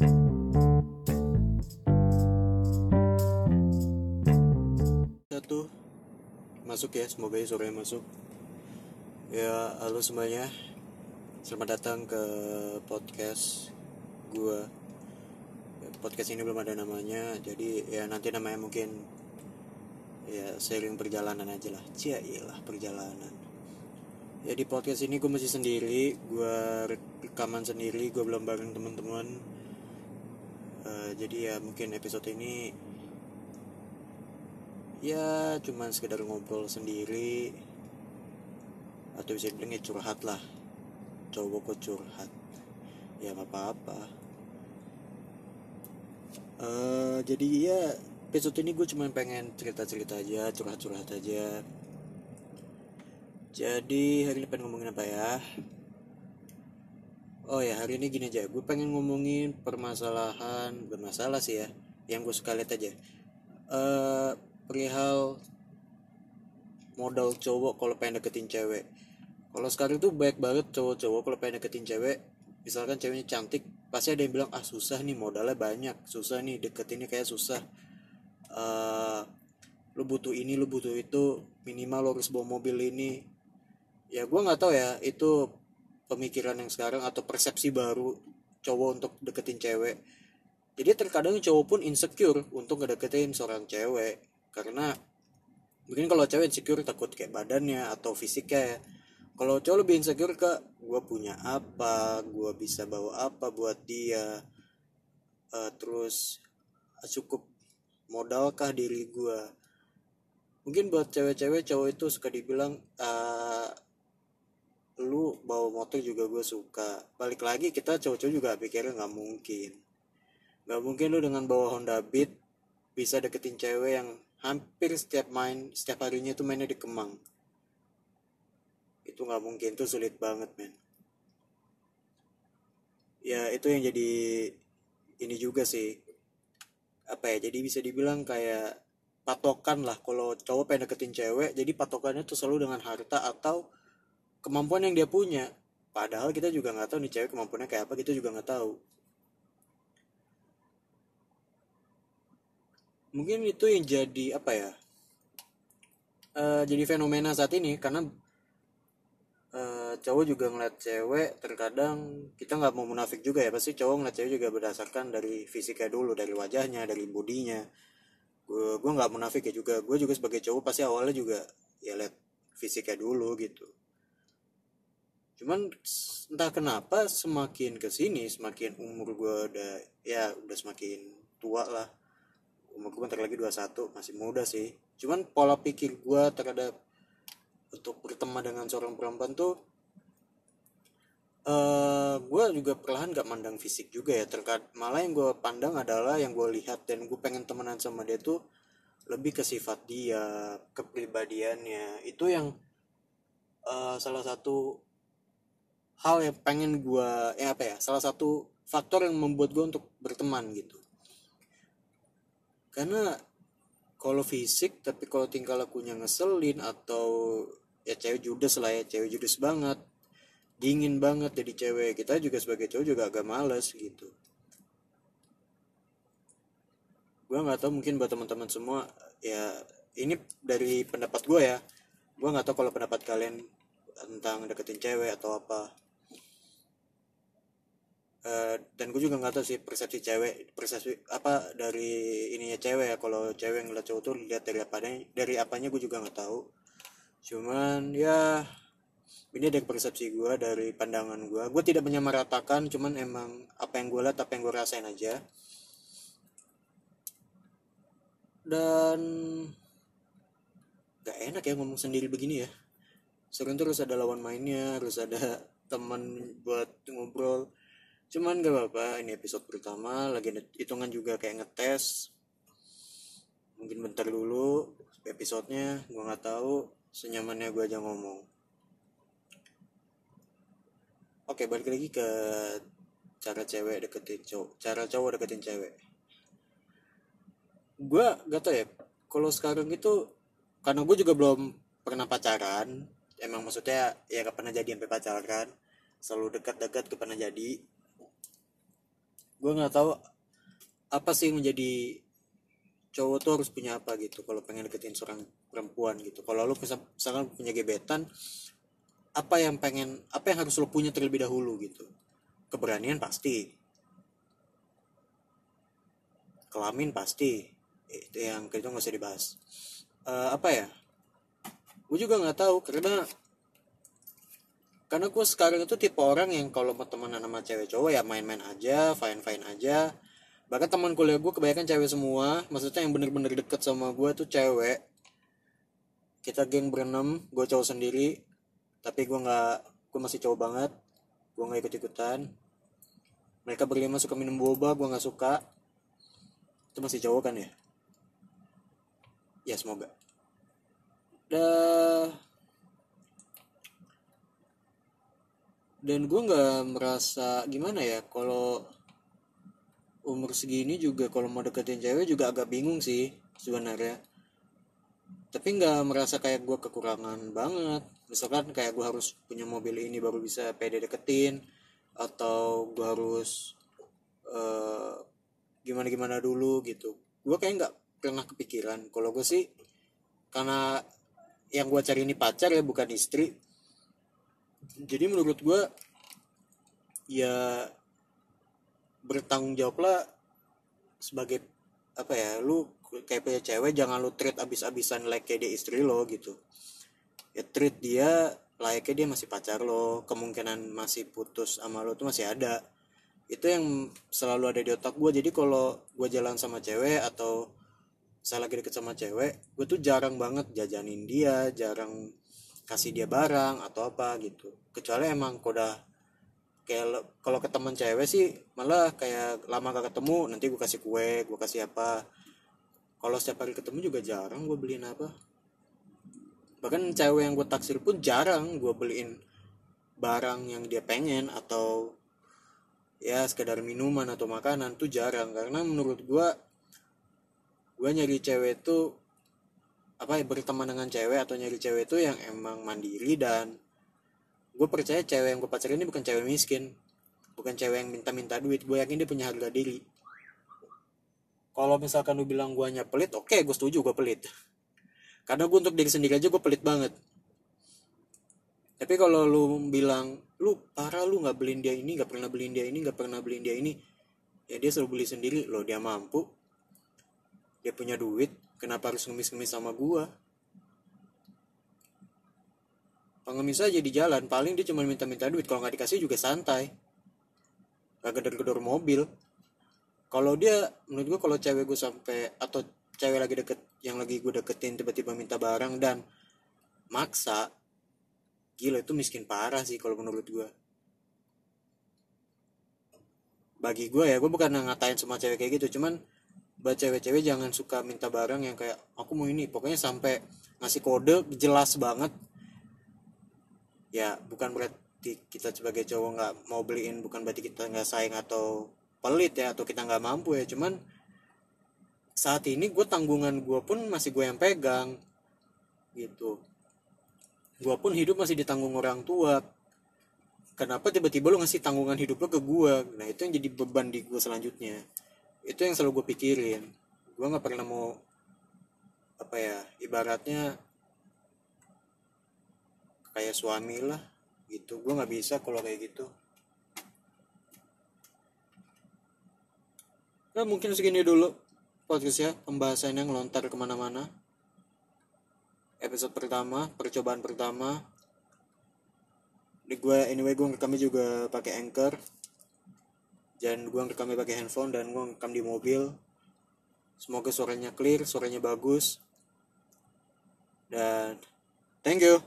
Satu masuk ya, semoga ya suaranya masuk. Ya, halo semuanya. Selamat datang ke podcast gua. Ya, Podcast ini belum ada namanya, jadi ya nanti namanya mungkin ya sharing perjalanan aja lah. Cia iyalah perjalanan. Ya di podcast ini gue masih sendiri, gue rekaman sendiri, gue belum bareng teman-teman. Eh, jadi ya mungkin episode ini ya cuman sekedar ngobrol sendiri. Atau bisa dibilang ya curhat lah. Cowok kok curhat. Ya apa-apa. Eh, jadi ya episode ini gue cuma pengen cerita-cerita aja curhat-curhat aja. Jadi hari ini pengen ngomongin apa ya oh ya hari ini gini aja. Gue pengen ngomongin permasalahan bermasalah sih ya yang gue suka lihat aja. Eh perihal modal cowok kalau pengen deketin cewek. Kalau sekarang tuh baik banget cowok-cowok kalau pengen deketin cewek. Misalkan ceweknya cantik pasti ada yang bilang ah susah nih modalnya banyak. Susah nih deketinnya kayak susah. Eh lu butuh ini lu butuh itu. Minimal lu harus bawa mobil ini. Ya gue nggak tahu ya itu pemikiran yang sekarang atau persepsi baru cowok untuk deketin cewek. Jadi terkadang cowok pun insecure untuk ngedeketin seorang cewek. Karena mungkin kalau cewek insecure takut kayak badannya atau fisiknya. Ya kalau cowok lebih insecure ke gue punya apa? Gue bisa bawa apa buat dia? Eh, terus cukup modalkah diri gue mungkin buat cewek-cewek cowok itu suka dibilang "Ah, lu bawa motor juga gue suka. Balik lagi kita cowok-cowok juga pikirnya nggak mungkin. Nggak mungkin lu dengan bawa Honda Beat bisa deketin cewek yang hampir setiap main setiap harinya itu mainnya di Kemang. Itu nggak mungkin itu sulit banget men. Ya itu yang jadi ini juga sih. Apa ya jadi bisa dibilang kayak patokan lah. Kalau cowok pengen deketin cewek jadi patokannya tuh selalu dengan harta atau kemampuan yang dia punya. Padahal kita juga nggak tahu nih cewek kemampuannya kayak apa kita juga nggak tahu. Mungkin itu yang jadi apa ya Eh, jadi fenomena saat ini karena eh, cowok juga ngeliat cewek terkadang kita nggak mau munafik juga ya. Pasti cowok ngeliat cewek juga berdasarkan dari fisiknya dulu dari wajahnya dari bodinya gue gue nggak munafik ya juga. Gue juga sebagai cowok pasti awalnya juga ya lihat fisiknya dulu gitu cuman entah kenapa semakin ke sini semakin umur gue udah ya udah semakin tua lah. Umur gue bentar lagi 21 masih muda sih. Cuman pola pikir gue terhadap untuk berteman dengan seorang perempuan tuh eh gue juga perlahan gak mandang fisik juga ya. Terkait malah yang gue pandang adalah yang gue lihat dan gue pengen temenan sama dia tuh lebih ke sifat dia kepribadiannya. Itu yang eh, salah satu hal yang pengen gue ya apa ya salah satu faktor yang membuat gue untuk berteman gitu. Karena kalau fisik tapi kalau tingkah lakunya ngeselin atau ya cewek judes lah ya cewek judes banget dingin banget jadi cewek kita juga sebagai cowok juga agak males gitu. Gue nggak tahu mungkin buat teman-teman semua ya ini dari pendapat gue ya. Gue nggak tahu kalau pendapat kalian tentang deketin cewek atau apa Eh, dan gue juga nggak tahu sih persepsi cewek persepsi apa dari ininya cewek ya kalau cewek ngeliat cowok tuh lihat dari apanya dari apanya gue juga nggak tahu. Cuman ya ini dari persepsi gue dari pandangan gue gue tidak menyamaratakan cuman emang apa yang gue lihat apa yang gue rasain aja. Dan gak enak ya ngomong sendiri begini ya. Sering terus ada lawan mainnya harus ada teman buat ngobrol cuman gak apa-apa ini episode pertama lagi hitungan juga kayak ngetes. Mungkin bentar dulu episodenya gue nggak tahu senyamannya gue aja ngomong. Oke balik lagi ke cara cewek deketin cowok cara cowok deketin cewek. Gue gak tau ya kalau sekarang itu karena gue juga belum pernah pacaran emang maksudnya ya gak pernah jadi sampai pacaran selalu dekat-dekat ke pernah jadi gue nggak tahu apa sih menjadi cowok tuh harus punya apa gitu kalau pengen deketin seorang perempuan gitu. Kalau lu misalkan punya gebetan apa yang pengen apa yang harus lo punya terlebih dahulu gitu? Keberanian pasti. Kelamin pasti. Itu yang itu nggak usah dibahas. Uh, apa ya? Gue juga nggak tahu karena karena gue sekarang itu tipe orang yang kalau mau temenan sama cewek cowok ya main-main aja fine fine aja. Bahkan teman kuliah gue kebanyakan cewek semua. Maksudnya yang bener-bener deket sama gue tuh cewek. Kita geng berenam gue cowok sendiri. Tapi gue nggak gue masih cowok banget. Gue nggak ikut ikutan mereka berlima suka minum boba gue nggak suka. Itu masih cowok kan ya? Ya semoga. Dah dan gue nggak merasa gimana ya kalau umur segini juga kalau mau deketin cewek juga agak bingung sih sebenarnya. Tapi nggak merasa kayak gue kekurangan banget. Misalkan kayak gue harus punya mobil ini baru bisa pede deketin atau gue harus uh, gimana gimana dulu gitu. Gue kayak nggak pernah kepikiran. Kalau gue sih karena yang gue cari ini pacar ya bukan istri jadi menurut gue ya bertanggung jawab lah sebagai apa ya lu kayak punya cewek jangan lu treat abis-abisan like kayak dia istri lo gitu. Ya treat dia layaknya dia masih pacar lo kemungkinan masih putus sama lo tuh masih ada. Itu yang selalu ada di otak gue jadi kalau gue jalan sama cewek atau saya lagi deket sama cewek gue tuh jarang banget jajanin dia jarang kasih dia barang atau apa gitu. Kecuali emang udah kayak kalau ke teman cewek sih malah kayak lama gak ketemu nanti gue kasih kue gue kasih apa. Kalau setiap hari ketemu juga jarang gue beliin apa. Bahkan cewek yang gue taksir pun jarang gue beliin barang yang dia pengen atau ya sekedar minuman atau makanan tuh jarang. Karena menurut gue gue nyari cewek tuh apa berteman dengan cewek atau nyari cewek itu yang emang mandiri dan gue percaya cewek yang gue pacarin ini bukan cewek miskin bukan cewek yang minta-minta duit. Gue yakin dia punya harga diri. Kalau misalkan lu bilang gue hanya pelit oke okay, gue setuju gue pelit. Karena gue untuk diri sendiri aja gue pelit banget. Tapi kalau lu bilang lu parah lu nggak beliin dia ini nggak pernah beliin dia ini nggak pernah beliin dia ini ya dia selalu beli sendiri. Loh dia mampu. Dia punya duit kenapa harus ngemis-ngemis sama gua? Pengemis aja di jalan paling dia cuma minta-minta duit kalau nggak dikasih juga santai. Gak gedor-gedor mobil. Kalau dia menurut gua kalau cewek gue sampai atau cewek lagi deket yang lagi gue deketin tiba-tiba minta barang dan maksa gila itu miskin parah sih kalau menurut gue bagi gue ya gue bukan ngatain semua cewek kayak gitu cuman buat cewek-cewek jangan suka minta barang yang kayak aku mau ini. Pokoknya sampai ngasih kode jelas banget. Ya bukan berarti kita sebagai cowok nggak mau beliin bukan berarti kita nggak sayang atau pelit ya atau kita nggak mampu ya. Cuman saat ini gue tanggungan gue pun masih gue yang pegang gitu. Gue pun hidup masih ditanggung orang tua. Kenapa tiba-tiba lo ngasih tanggungan hidup lo ke gue nah itu yang jadi beban di gue selanjutnya itu yang selalu gue pikirin. Gue nggak pernah mau apa ya ibaratnya kayak suami lah gitu. Gue nggak bisa kalau kayak gitu. Nah mungkin segini dulu podcast ya pembahasan yang lontar ke mana-mana. Episode pertama percobaan pertama. Di gue anyway gue kami juga pakai anchor dan gue ngerekamnya pakai handphone dan gue ngerekam di mobil. Semoga suaranya clear suaranya bagus. Dan thank you